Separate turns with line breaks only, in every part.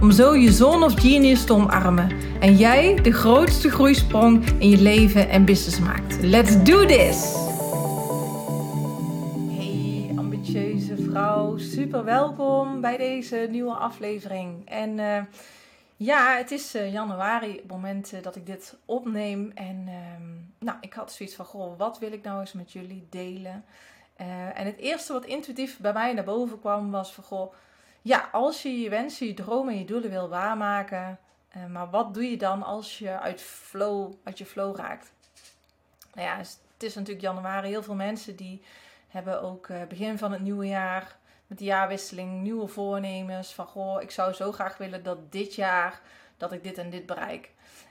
om zo je zone of genius te omarmen en jij de grootste groeisprong in je leven en business maakt. Let's do this! Hey ambitieuze vrouw, super welkom bij deze nieuwe aflevering. En uh, ja, het is uh, januari, het moment uh, dat ik dit opneem. En nou, ik had zoiets van, goh, wat wil ik nou eens met jullie delen? en het eerste wat intuïtief bij mij naar boven kwam was van, goh ja, als je je wensen, je dromen en je doelen wil waarmaken, uh, maar wat doe je dan als je uit, flow, uit je flow raakt? Nou ja, het is natuurlijk januari. Heel veel mensen die hebben ook uh, begin van het nieuwe jaar, met de jaarwisseling, nieuwe voornemens. Van goh, ik zou zo graag willen dat dit jaar, dat ik dit en dit bereik.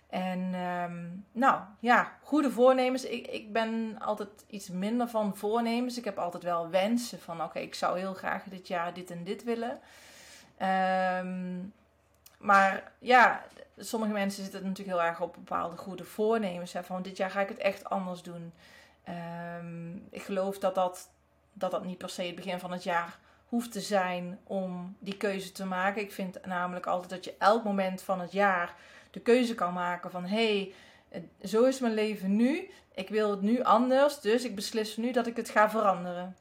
En um, nou ja, goede voornemens. Ik, ik ben altijd iets minder van voornemens. Ik heb altijd wel wensen van oké, ik zou heel graag dit jaar dit en dit willen. Um, maar ja, sommige mensen zitten natuurlijk heel erg op bepaalde goede voornemens. Hè, van dit jaar ga ik het echt anders doen. Um, ik geloof dat dat, dat dat niet per se het begin van het jaar hoeft te zijn om die keuze te maken. Ik vind namelijk altijd dat je elk moment van het jaar de keuze kan maken van hé, hey, zo is mijn leven nu. Ik wil het nu anders, dus ik beslis nu dat ik het ga veranderen.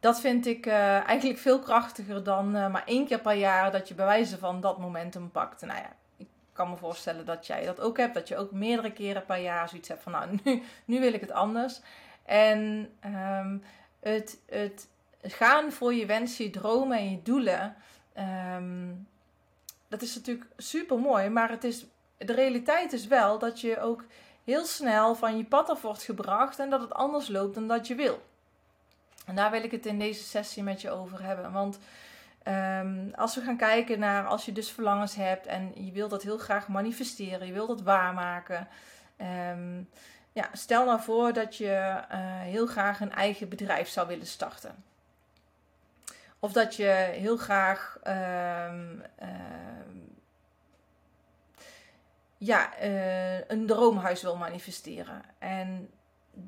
Dat vind ik uh, eigenlijk veel krachtiger dan uh, maar één keer per jaar dat je bij wijze van dat momentum pakt. Nou ja, ik kan me voorstellen dat jij dat ook hebt. Dat je ook meerdere keren per jaar zoiets hebt van nou, nu, wil ik het anders. En um, het, het gaan voor je wensen, je dromen en je doelen. Um, dat is natuurlijk super mooi, maar het is, de realiteit is wel dat je ook heel snel van je pad af wordt gebracht en dat het anders loopt dan dat je wil. En daar wil ik het in deze sessie met je over hebben. Want um, als we gaan kijken naar als je dus verlangens hebt en je wilt dat heel graag manifesteren, je wilt dat waarmaken. Um, ja, stel nou voor dat je uh, heel graag een eigen bedrijf zou willen starten. Of dat je heel graag uh, ja, uh, een droomhuis wil manifesteren. En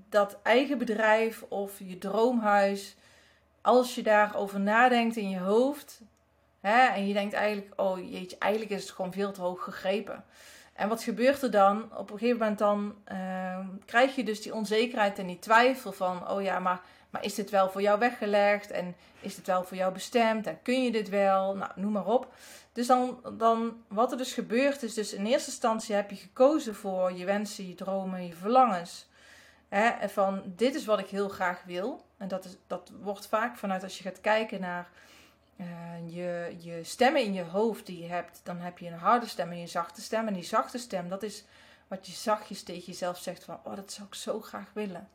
dat eigen bedrijf of je droomhuis, als je daarover nadenkt in je hoofd, hè, en je denkt eigenlijk, oh jeetje, eigenlijk is het gewoon veel te hoog gegrepen. En wat gebeurt er dan? Op een gegeven moment dan uh, krijg je dus die onzekerheid en die twijfel van, oh ja, maar, maar is dit wel voor jou weggelegd? En is dit wel voor jou bestemd? En kun je dit wel? Nou, noem maar op. Dus dan, dan wat er dus gebeurt is, dus in eerste instantie heb je gekozen voor je wensen, je dromen, je verlangens. Hè, van dit is wat ik heel graag wil. En dat, is, dat wordt vaak vanuit als je gaat kijken naar uh, je, je stemmen in je hoofd die je hebt. Dan heb je een harde stem en een zachte stem. En die zachte stem, dat is wat je zachtjes tegen jezelf zegt van, oh dat zou ik zo graag willen.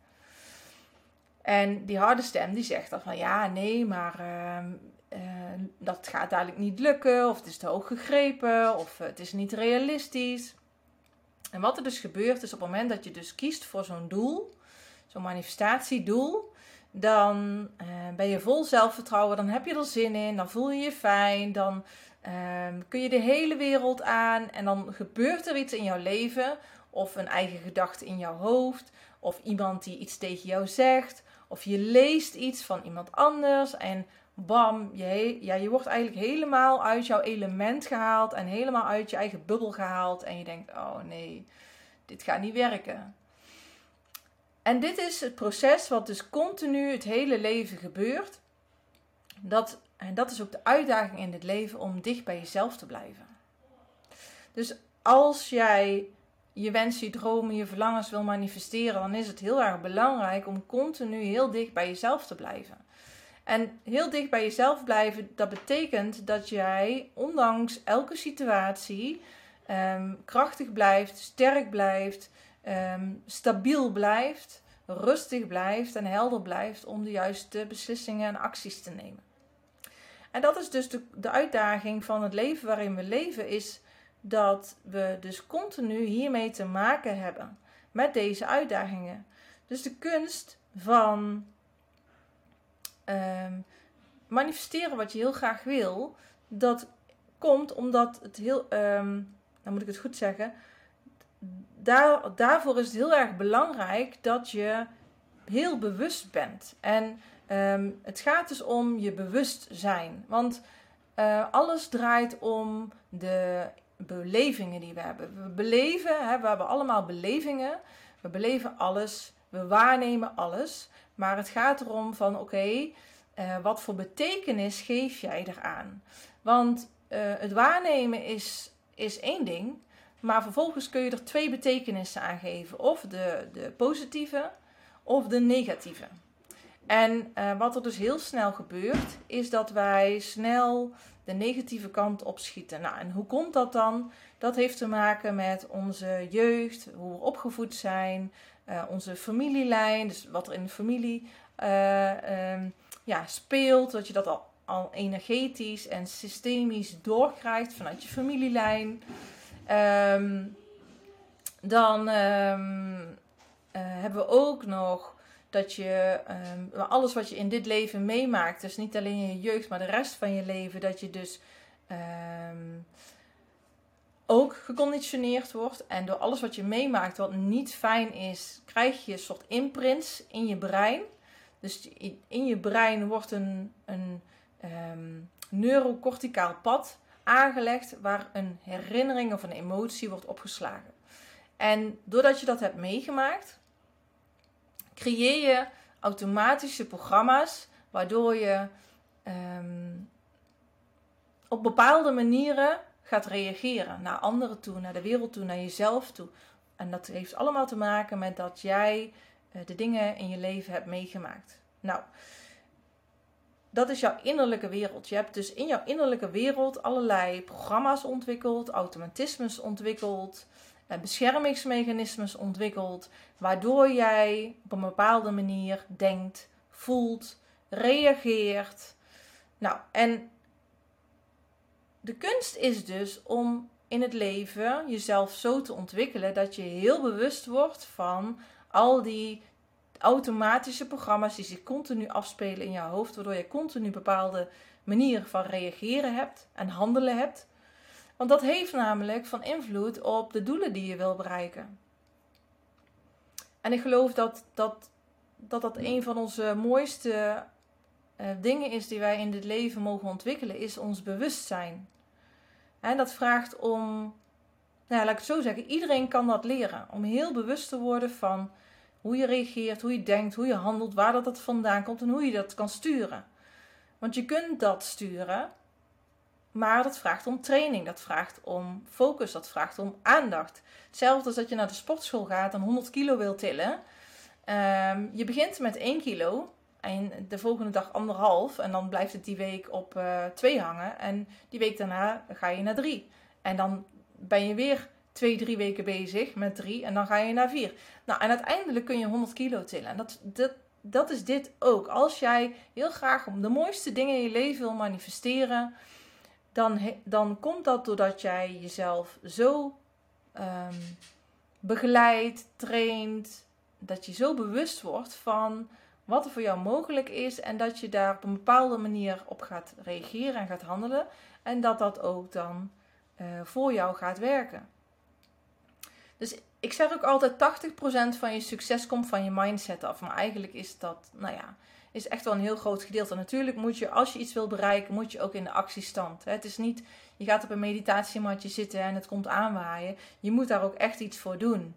En die harde stem die zegt dan van, ja nee, maar uh, uh, dat gaat dadelijk niet lukken. Of het is te hoog gegrepen. Of het is niet realistisch. En wat er dus gebeurt is op het moment dat je dus kiest voor zo'n doel, zo'n manifestatiedoel, dan uh, ben je vol zelfvertrouwen, dan heb je er zin in, dan voel je je fijn, dan uh, kun je de hele wereld aan en dan gebeurt er iets in jouw leven of een eigen gedachte in jouw hoofd of iemand die iets tegen jou zegt of je leest iets van iemand anders en bam, je, ja, je wordt eigenlijk helemaal uit jouw element gehaald en helemaal uit je eigen bubbel gehaald. En je denkt, oh nee, dit gaat niet werken. En dit is het proces wat dus continu het hele leven gebeurt. Dat, en dat is ook de uitdaging in dit leven om dicht bij jezelf te blijven. Dus als jij je wensen, je dromen, je verlangens wil manifesteren, dan is het heel erg belangrijk om continu heel dicht bij jezelf te blijven. En heel dicht bij jezelf blijven, dat betekent dat jij, ondanks elke situatie, um, krachtig blijft, sterk blijft, um, stabiel blijft, rustig blijft en helder blijft om de juiste beslissingen en acties te nemen. En dat is dus de, de uitdaging van het leven waarin we leven, is dat we dus continu hiermee te maken hebben met deze uitdagingen. Dus de kunst van ehm, manifesteren wat je heel graag wil, dat komt omdat het heel, um, dan moet ik het goed zeggen, daar, daarvoor is het heel erg belangrijk dat je heel bewust bent. En ehm, het gaat dus om je bewustzijn. Want uh, alles draait om de belevingen die we hebben. We beleven, hè, we hebben allemaal belevingen. We beleven alles, we waarnemen alles. Maar het gaat erom van oké, uh, wat voor betekenis geef jij eraan? Want uh, het waarnemen is, is één ding. Maar vervolgens kun je er twee betekenissen aan geven. Of de, de positieve of de negatieve. En uh, wat er dus heel snel gebeurt, is dat wij snel de negatieve kant opschieten. Nou, en hoe komt dat dan? Dat heeft te maken met onze jeugd, hoe we opgevoed zijn, uh, onze familielijn, dus wat er in de familie uh, um, ja, speelt, dat je dat al, al energetisch en systemisch doorkrijgt vanuit je familielijn. Um, dan um, uh, hebben we ook nog dat je alles wat je in dit leven meemaakt, dus niet alleen in je jeugd, maar de rest van je leven, dat je dus ook geconditioneerd wordt. En door alles wat je meemaakt wat niet fijn is, krijg je een soort imprints in je brein. Dus in je brein wordt een, een um, neurocorticaal pad aangelegd waar een herinnering of een emotie wordt opgeslagen. En doordat je dat hebt meegemaakt, creëer je automatische programma's waardoor je um, op bepaalde manieren gaat reageren naar anderen toe, naar de wereld toe, naar jezelf toe. En dat heeft allemaal te maken met dat jij uh, de dingen in je leven hebt meegemaakt. Nou, dat is jouw innerlijke wereld. Je hebt dus in jouw innerlijke wereld allerlei programma's ontwikkeld, automatismes ontwikkeld, eh, beschermingsmechanismes ontwikkeld, waardoor jij op een bepaalde manier denkt, voelt, reageert. Nou, en de kunst is dus om in het leven jezelf zo te ontwikkelen dat je heel bewust wordt van al die automatische programma's die zich continu afspelen in jouw hoofd, waardoor je continu bepaalde manieren van reageren hebt en handelen hebt. Want dat heeft namelijk van invloed op de doelen die je wil bereiken. En ik geloof dat dat, dat, dat een van onze mooiste uh, dingen is die wij in dit leven mogen ontwikkelen, is ons bewustzijn. En dat vraagt om, nou, laat ik het zo zeggen, iedereen kan dat leren. Om heel bewust te worden van hoe je reageert, hoe je denkt, hoe je handelt, waar dat, dat vandaan komt en hoe je dat kan sturen. Want je kunt dat sturen, maar dat vraagt om training, dat vraagt om focus, dat vraagt om aandacht. Hetzelfde als dat je naar de sportschool gaat en 100 kilo wil tillen. Um, je begint met 1 kilo en de volgende dag anderhalf. En dan blijft het die week op uh, 2 hangen. En die week daarna ga je naar 3. En dan ben je weer twee, drie weken bezig met 3. En dan ga je naar 4. Nou, en uiteindelijk kun je 100 kilo tillen. En dat, dat, dat is dit ook. Als jij heel graag om de mooiste dingen in je leven wil manifesteren dan, dan komt dat doordat jij jezelf zo um, begeleidt, traint, dat je zo bewust wordt van wat er voor jou mogelijk is en dat je daar op een bepaalde manier op gaat reageren en gaat handelen en dat dat ook dan uh, voor jou gaat werken. Dus ik zeg ook altijd 80% van je succes komt van je mindset af, maar eigenlijk is dat, nou ja, is echt wel een heel groot gedeelte. Natuurlijk moet je, als je iets wil bereiken, moet je ook in de actiestand. Het is niet, je gaat op een meditatiematje zitten en het komt aanwaaien. Je moet daar ook echt iets voor doen.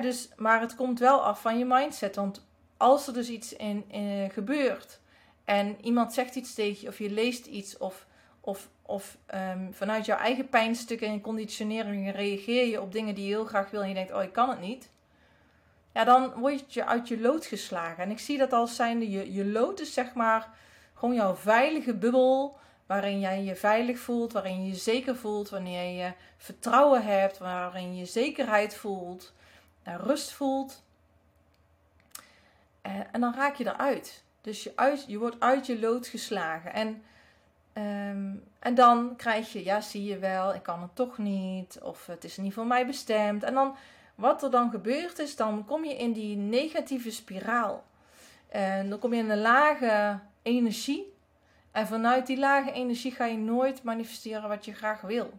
dus, maar het komt wel af van je mindset. Want als er dus iets in, in gebeurt en iemand zegt iets tegen je of je leest iets of, of, of um, vanuit jouw eigen pijnstukken en conditioneringen reageer je op dingen die je heel graag wil en je denkt, oh ik kan het niet ja, dan word je uit je lood geslagen. En ik zie dat als zijnde je, je lood is zeg maar gewoon jouw veilige bubbel. Waarin jij je veilig voelt, waarin je je zeker voelt, wanneer je vertrouwen hebt, waarin je zekerheid voelt, en rust voelt. En, en dan raak je eruit. Dus je, uit, je wordt uit je lood geslagen. En Ehm, en dan krijg je, ja, zie je wel, ik kan het toch niet, of het is niet voor mij bestemd. En dan, wat er dan gebeurt is, dan kom je in die negatieve spiraal. En dan kom je in een lage energie. En vanuit die lage energie ga je nooit manifesteren wat je graag wil.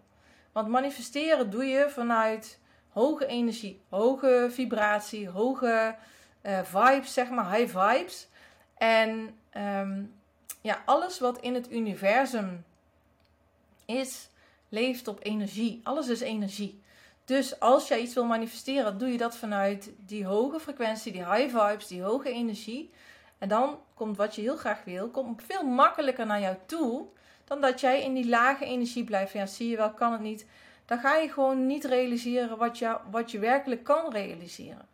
Want manifesteren doe je vanuit hoge energie, hoge vibratie, hoge uh, vibes, zeg maar, high vibes. En ehm, ja, alles wat in het universum is, leeft op energie. Alles is energie. Dus als jij iets wil manifesteren, doe je dat vanuit die hoge frequentie, die high vibes, die hoge energie. En dan komt wat je heel graag wil, komt veel makkelijker naar jou toe dan dat jij in die lage energie blijft. Ja, zie je wel, kan het niet. Dan ga je gewoon niet realiseren wat je, wat je werkelijk kan realiseren.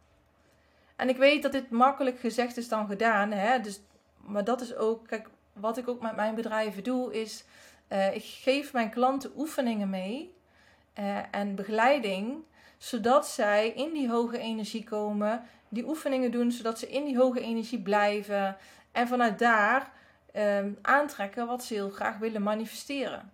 En ik weet dat dit makkelijk gezegd is dan gedaan. Hè? Dus, maar dat is ook, kijk, wat ik ook met mijn bedrijven doe, is uh, ik geef mijn klanten oefeningen mee uh, en begeleiding, zodat zij in die hoge energie komen, die oefeningen doen, zodat ze in die hoge energie blijven en vanuit daar uh, aantrekken wat ze heel graag willen manifesteren.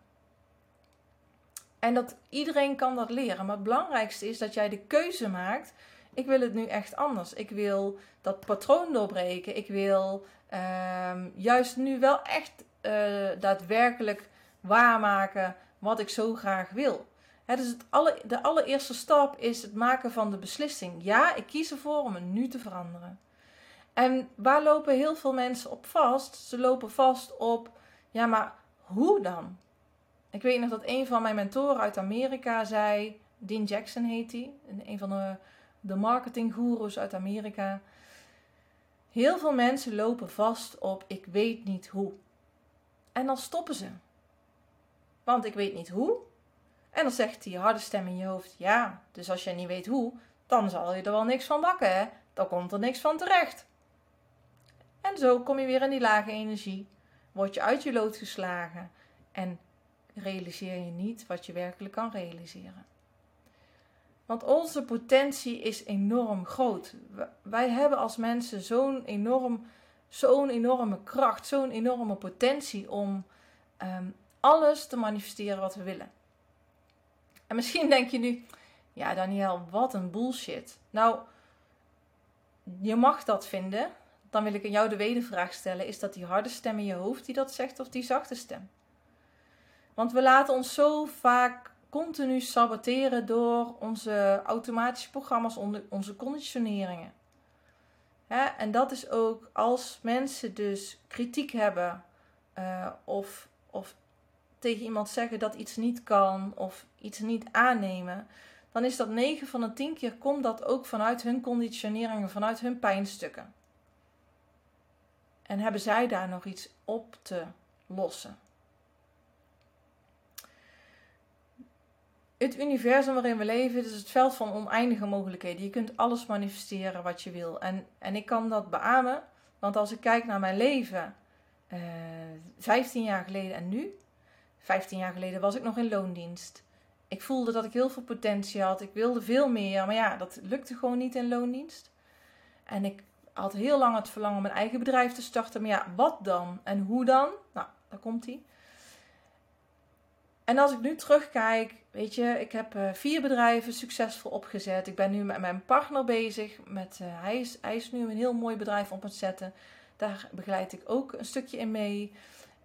En dat iedereen kan dat leren, maar het belangrijkste is dat jij de keuze maakt ik wil het nu echt anders. Ik wil dat patroon doorbreken. Ik wil ehm, juist nu wel echt uh, daadwerkelijk waarmaken wat ik zo graag wil. dus het alle, de allereerste stap is het maken van de beslissing. Ja, ik kies ervoor om het nu te veranderen. En waar lopen heel veel mensen op vast? Ze lopen vast op, ja, maar hoe dan? Ik weet nog dat een van mijn mentoren uit Amerika zei, Dean Jackson heet hij, een van de de marketinggoeroes uit Amerika. Heel veel mensen lopen vast op ik weet niet hoe. En dan stoppen ze. Want ik weet niet hoe. En dan zegt die harde stem in je hoofd: Ja, dus als jij niet weet hoe, dan zal je er wel niks van bakken, hè? Dan komt er niks van terecht. En zo kom je weer in die lage energie. Word je uit je lood geslagen en realiseer je niet wat je werkelijk kan realiseren. Want onze potentie is enorm groot. Wij hebben als mensen zo'n enorm, zo'n enorme kracht, zo'n enorme potentie om ehm, alles te manifesteren wat we willen. En misschien denk je nu, ja Daniel, wat een bullshit. Nou, je mag dat vinden. Dan wil ik aan jou de wedervraag stellen: is dat die harde stem in je hoofd die dat zegt of die zachte stem? Want we laten ons zo vaak continu saboteren door onze automatische programma's, onze conditioneringen. en dat is ook als mensen dus kritiek hebben uh, of, of tegen iemand zeggen dat iets niet kan of iets niet aannemen, dan is dat 9 van de 10 keer komt dat ook vanuit hun conditioneringen, vanuit hun pijnstukken. En hebben zij daar nog iets op te lossen? Het universum waarin we leven is het veld van oneindige mogelijkheden. Je kunt alles manifesteren wat je wil. En, en ik kan dat beamen, want als ik kijk naar mijn leven, uh, eh, 15 jaar geleden en nu. 15 jaar geleden was ik nog in loondienst. Ik voelde dat ik heel veel potentie had. Ik wilde veel meer, maar ja, dat lukte gewoon niet in loondienst. En ik had heel lang het verlangen om mijn eigen bedrijf te starten. Maar ja, wat dan? En hoe dan? Nou, daar komt hij. En als ik nu terugkijk, weet je, ik heb uh, vier bedrijven succesvol opgezet. Ik ben nu met mijn partner bezig. Met, uh, hij, is, hij is nu een heel mooi bedrijf op het zetten. Daar begeleid ik ook een stukje in mee.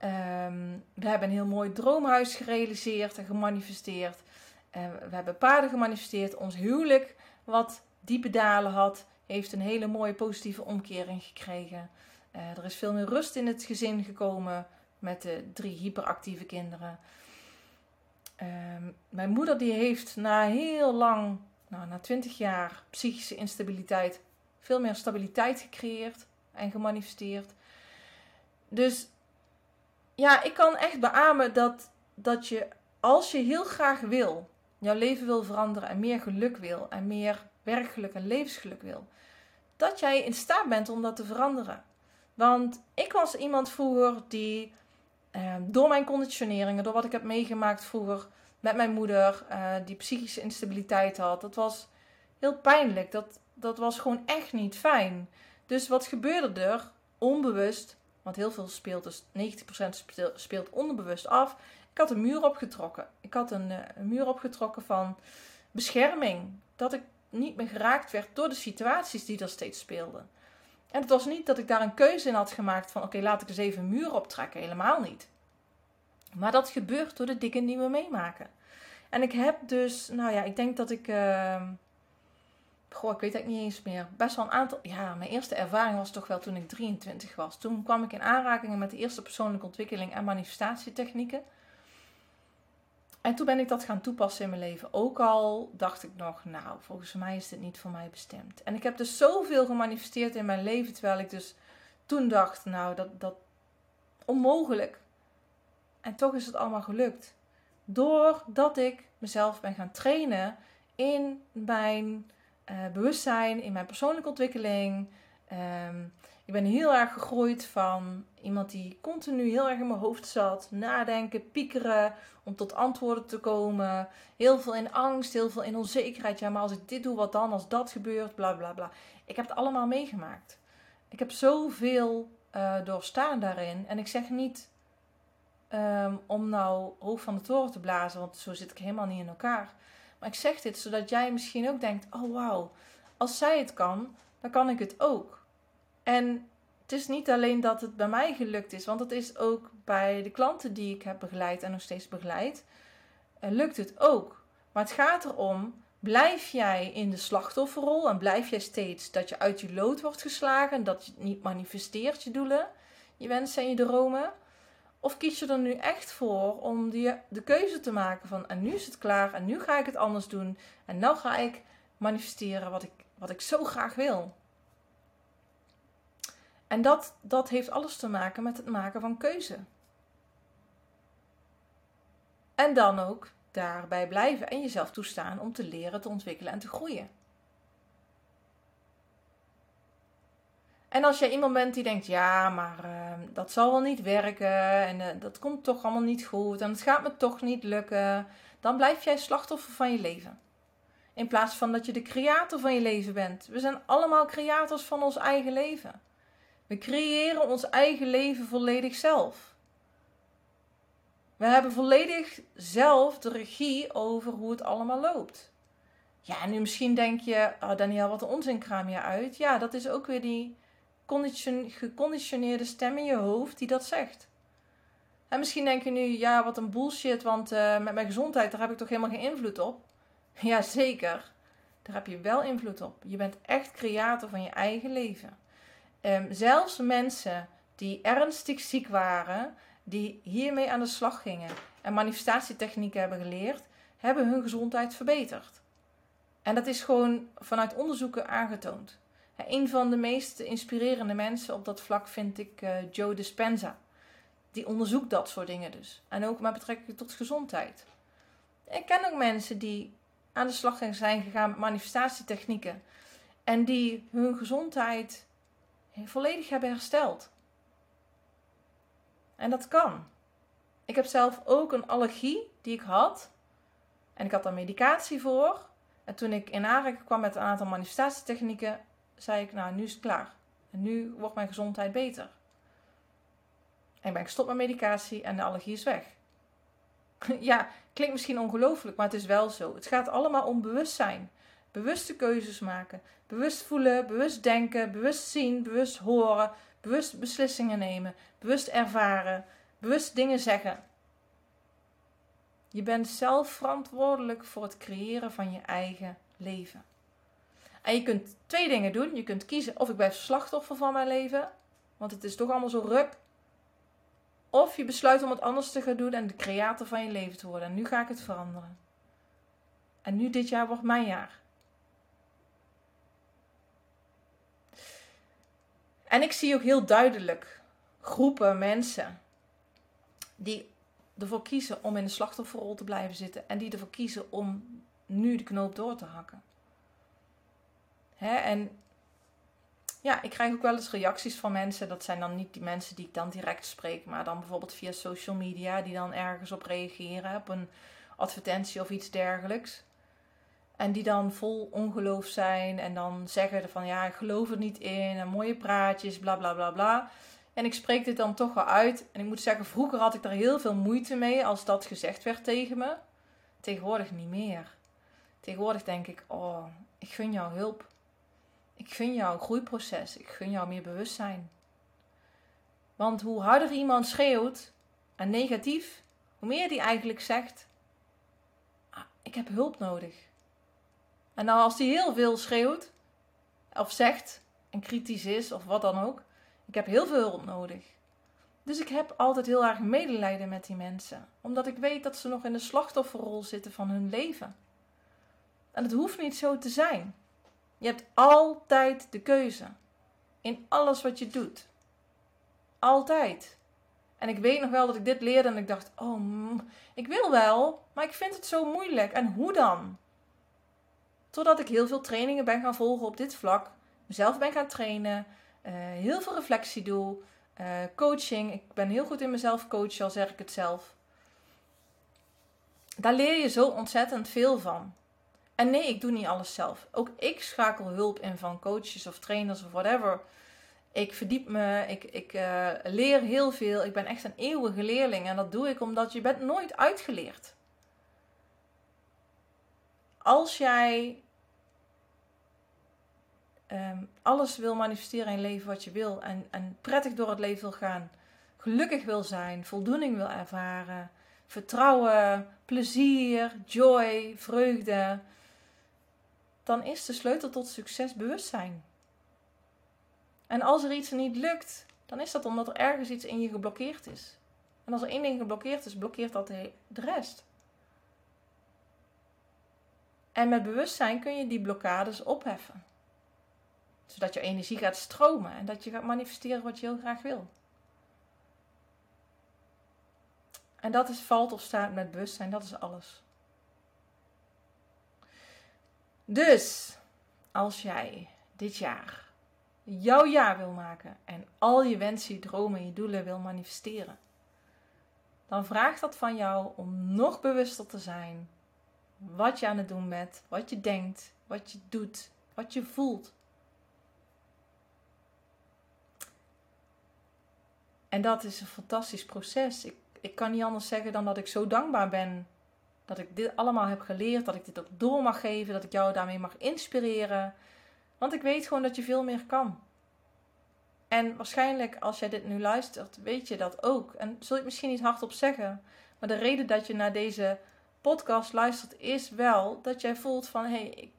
Um, we hebben een heel mooi droomhuis gerealiseerd en gemanifesteerd. We hebben paarden gemanifesteerd. Ons huwelijk, wat diepe dalen had, heeft een hele mooie positieve omkering gekregen. er is veel meer rust in het gezin gekomen met de drie hyperactieve kinderen. Mijn moeder die heeft na heel lang, nou, na 20 jaar psychische instabiliteit, veel meer stabiliteit gecreëerd en gemanifesteerd. Dus ja, ik kan echt beamen dat, dat je, als je heel graag wil, jouw leven wil veranderen en meer geluk wil en meer werkgeluk en levensgeluk wil, dat jij in staat bent om dat te veranderen. Want ik was iemand vroeger die Ehm, door mijn conditioneringen, door wat ik heb meegemaakt vroeger met mijn moeder, uh, die psychische instabiliteit had. Dat was heel pijnlijk. Dat, dat was gewoon echt niet fijn. Dus wat gebeurde er? Onbewust Want heel veel speelt, dus 90% speelt onderbewust af. Ik had een muur opgetrokken. Ik had een, eh, een muur opgetrokken van bescherming. Dat ik niet meer geraakt werd door de situaties die er steeds speelden. En het was niet dat ik daar een keuze in had gemaakt van oké, laat ik eens even een muur optrekken. Helemaal niet. Maar dat gebeurt door de dingen die we meemaken. En ik heb dus, nou ja, ik denk dat ik. Uh, goh, ik weet het niet eens meer. Best wel een aantal. Ja, mijn eerste ervaring was toch wel toen ik 23 was. Toen kwam ik in aanraking met de eerste persoonlijke ontwikkeling en manifestatietechnieken. En toen ben ik dat gaan toepassen in mijn leven. Ook al dacht ik nog, nou, volgens mij is dit niet voor mij bestemd. En ik heb dus zoveel gemanifesteerd in mijn leven, terwijl ik dus toen dacht, nou, dat, dat onmogelijk. En toch is het allemaal gelukt. Doordat ik mezelf ben gaan trainen in mijn uh, bewustzijn, in mijn persoonlijke ontwikkeling. Um, ik ben heel erg gegroeid van iemand die continu heel erg in mijn hoofd zat, nadenken, piekeren, om tot antwoorden te komen. Heel veel in angst, heel veel in onzekerheid. Ja, maar als ik dit doe, wat dan? Als dat gebeurt, bla bla bla. Ik heb het allemaal meegemaakt. Ik heb zoveel uh, doorstaan daarin. En ik zeg niet um, om nou hoog van de toren te blazen, want zo zit ik helemaal niet in elkaar. Maar ik zeg dit zodat jij misschien ook denkt: oh wauw, als zij het kan, dan kan ik het ook. En het is niet alleen dat het bij mij gelukt is, want het is ook bij de klanten die ik heb begeleid en nog steeds begeleid, uh, lukt het ook. Maar het gaat erom, blijf jij in de slachtofferrol en blijf jij steeds dat je uit je lood wordt geslagen, dat je niet manifesteert je doelen, je wensen en je dromen? Of kies je er nu echt voor om die, de keuze te maken van en nu is het klaar en nu ga ik het anders doen en nu ga ik manifesteren wat ik, wat ik zo graag wil. En dat, dat heeft alles te maken met het maken van keuze. En dan ook daarbij blijven en jezelf toestaan om te leren, te ontwikkelen en te groeien. En als jij iemand bent die denkt, ja, maar uh, dat zal wel niet werken en uh, dat komt toch allemaal niet goed en het gaat me toch niet lukken, dan blijf jij slachtoffer van je leven. In plaats van dat je de creator van je leven bent. We zijn allemaal creators van ons eigen leven. We creëren ons eigen leven volledig zelf. We hebben volledig zelf de regie over hoe het allemaal loopt. Ja, nu misschien denk je, oh Daniel, wat een onzin kraam je uit. Ja, dat is ook weer die geconditioneerde stem in je hoofd die dat zegt. En misschien denk je nu, ja, wat een bullshit, want uh, met mijn gezondheid, daar heb ik toch helemaal geen invloed op? Ja, zeker. Daar heb je wel invloed op. Je bent echt creator van je eigen leven. Um, zelfs mensen die ernstig ziek waren, die hiermee aan de slag gingen en manifestatietechnieken hebben geleerd, hebben hun gezondheid verbeterd. En dat is gewoon vanuit onderzoeken aangetoond. Een van de meest inspirerende mensen op dat vlak vind ik uh, Joe Dispenza. Die onderzoekt dat soort dingen dus. En ook met betrekking tot gezondheid. Ik ken ook mensen die aan de slag zijn gegaan met manifestatietechnieken. En die hun gezondheid volledig hebben hersteld. En dat kan. Ik heb zelf ook een allergie die ik had. En ik had daar medicatie voor. En toen ik in aanraking kwam met een aantal manifestatietechnieken, zei ik, nou, nu is het klaar. En nu wordt mijn gezondheid beter. En ik ben gestopt met medicatie en de allergie is weg. ja, klinkt misschien ongelooflijk, maar het is wel zo. Het gaat allemaal om bewustzijn. Bewuste keuzes maken. Bewust voelen, bewust denken, bewust zien, bewust horen, bewust beslissingen nemen, bewust ervaren, bewust dingen zeggen. Je bent zelf verantwoordelijk voor het creëren van je eigen leven. En je kunt twee dingen doen. Je kunt kiezen of ik blijf slachtoffer van mijn leven, want het is toch allemaal zo ruk. Of je besluit om het anders te gaan doen en de creator van je leven te worden. En nu ga ik het veranderen. En nu dit jaar wordt mijn jaar. En ik zie ook heel duidelijk groepen mensen die ervoor kiezen om in de slachtofferrol te blijven zitten en die ervoor kiezen om nu de knoop door te hakken. Hè? En ja, ik krijg ook wel eens reacties van mensen. Dat zijn dan niet die mensen die ik dan direct spreek, maar dan bijvoorbeeld via social media, die dan ergens op reageren, op een advertentie of iets dergelijks. En die dan vol ongeloof zijn en dan zeggen van ja, ik geloof er niet in en mooie praatjes, bla bla bla bla. En ik spreek dit dan toch wel uit. En ik moet zeggen, vroeger had ik daar heel veel moeite mee als dat gezegd werd tegen me. Tegenwoordig niet meer. Tegenwoordig denk ik, oh, ik gun jou hulp. Ik gun jou een groeiproces. Ik gun jou meer bewustzijn. Want hoe harder iemand schreeuwt en negatief, hoe meer die eigenlijk zegt: ah, Ik heb hulp nodig. En nou, als die heel veel schreeuwt of zegt en kritisch is of wat dan ook, ik heb heel veel hulp nodig. Dus ik heb altijd heel erg medelijden met die mensen, omdat ik weet dat ze nog in de slachtofferrol zitten van hun leven. En het hoeft niet zo te zijn. Je hebt altijd de keuze in alles wat je doet. Altijd. En ik weet nog wel dat ik dit leerde en ik dacht: Oh, ik wil wel, maar ik vind het zo moeilijk. En hoe dan? Totdat ik heel veel trainingen ben gaan volgen op dit vlak, mezelf ben gaan trainen, uh, heel veel reflectie doe, uh, coaching. Ik ben heel goed in mezelf coachen, al zeg ik het zelf. Daar leer je zo ontzettend veel van. En nee, ik doe niet alles zelf. Ook ik schakel hulp in van coaches of trainers of whatever. Ik verdiep me, ik, ik uh, leer heel veel. Ik ben echt een eeuwige leerling. En dat doe ik omdat je bent nooit uitgeleerd. Als jij um, alles wil manifesteren in leven wat je wil. En, en prettig door het leven wil gaan. Gelukkig wil zijn. Voldoening wil ervaren. Vertrouwen, plezier, joy, vreugde. Dan is de sleutel tot succes bewustzijn. En als er iets niet lukt, dan is dat omdat er ergens iets in je geblokkeerd is. En als er één ding geblokkeerd is, blokkeert dat de rest. En met bewustzijn kun je die blokkades opheffen. Zodat je energie gaat stromen en dat je gaat manifesteren wat je heel graag wil. En dat is valt of staat met bewustzijn, dat is alles. Dus, als jij dit jaar jouw jaar wil maken en al je wensen, je dromen en je doelen wil manifesteren, dan vraagt dat van jou om nog bewuster te zijn wat je aan het doen bent, wat je denkt, wat je doet, wat je voelt. En dat is een fantastisch proces. Ik, ik kan niet anders zeggen dan dat ik zo dankbaar ben dat ik dit allemaal heb geleerd, dat ik dit ook door mag geven, dat ik jou daarmee mag inspireren. Want ik weet gewoon dat je veel meer kan. En waarschijnlijk als jij dit nu luistert, weet je dat ook. En zul je misschien niet hardop zeggen. Maar de reden dat je naar deze podcast luistert is wel dat jij voelt van hé, hey,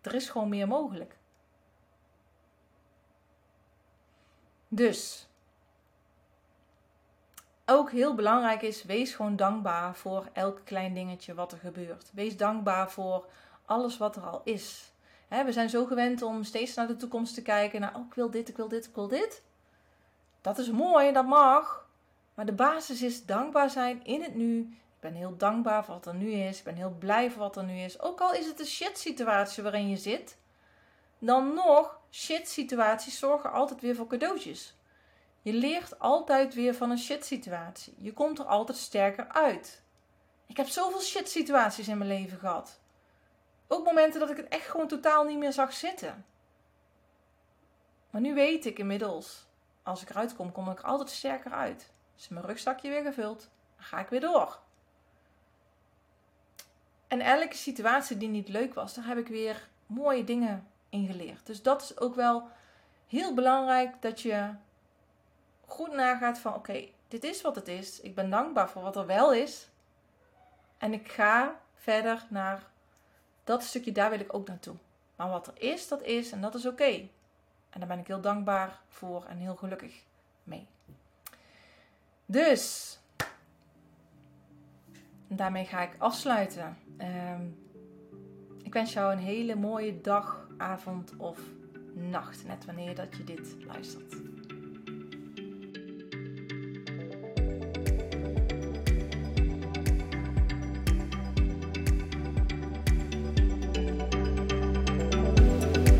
er is gewoon meer mogelijk. Dus ook heel belangrijk is, wees gewoon dankbaar voor elk klein dingetje wat er gebeurt. Wees dankbaar voor alles wat er al is we zijn zo gewend om steeds naar de toekomst te kijken. Oh, ik wil dit, ik wil dit, ik wil dit. Dat is mooi, dat mag. Maar de basis is dankbaar zijn in het nu. Ik ben heel dankbaar voor wat er nu is. Ik ben heel blij voor wat er nu is. Ook al is het een shit situatie waarin je zit. Dan nog, shit situaties zorgen altijd weer voor cadeautjes. Je leert altijd weer van een shit situatie. Je komt er altijd sterker uit. Ik heb zoveel shit situaties in mijn leven gehad. Ook momenten dat ik het echt gewoon totaal niet meer zag zitten. Maar nu weet ik inmiddels, als ik eruit kom, kom ik er altijd sterker uit. Is mijn rugzakje weer gevuld, dan ga ik weer door. En elke situatie die niet leuk was, daar heb ik weer mooie dingen in geleerd. Dus dat is ook wel heel belangrijk dat je goed nagaat van oké, dit is wat het is. Ik ben dankbaar voor wat er wel is. En ik ga verder naar dat stukje, daar wil ik ook naartoe. Maar wat er is, dat is en dat is oké. En daar ben ik heel dankbaar voor en heel gelukkig mee. Dus, daarmee ga ik afsluiten. Ehm, ik wens jou een hele mooie dag, avond of nacht, net wanneer dat je dit luistert.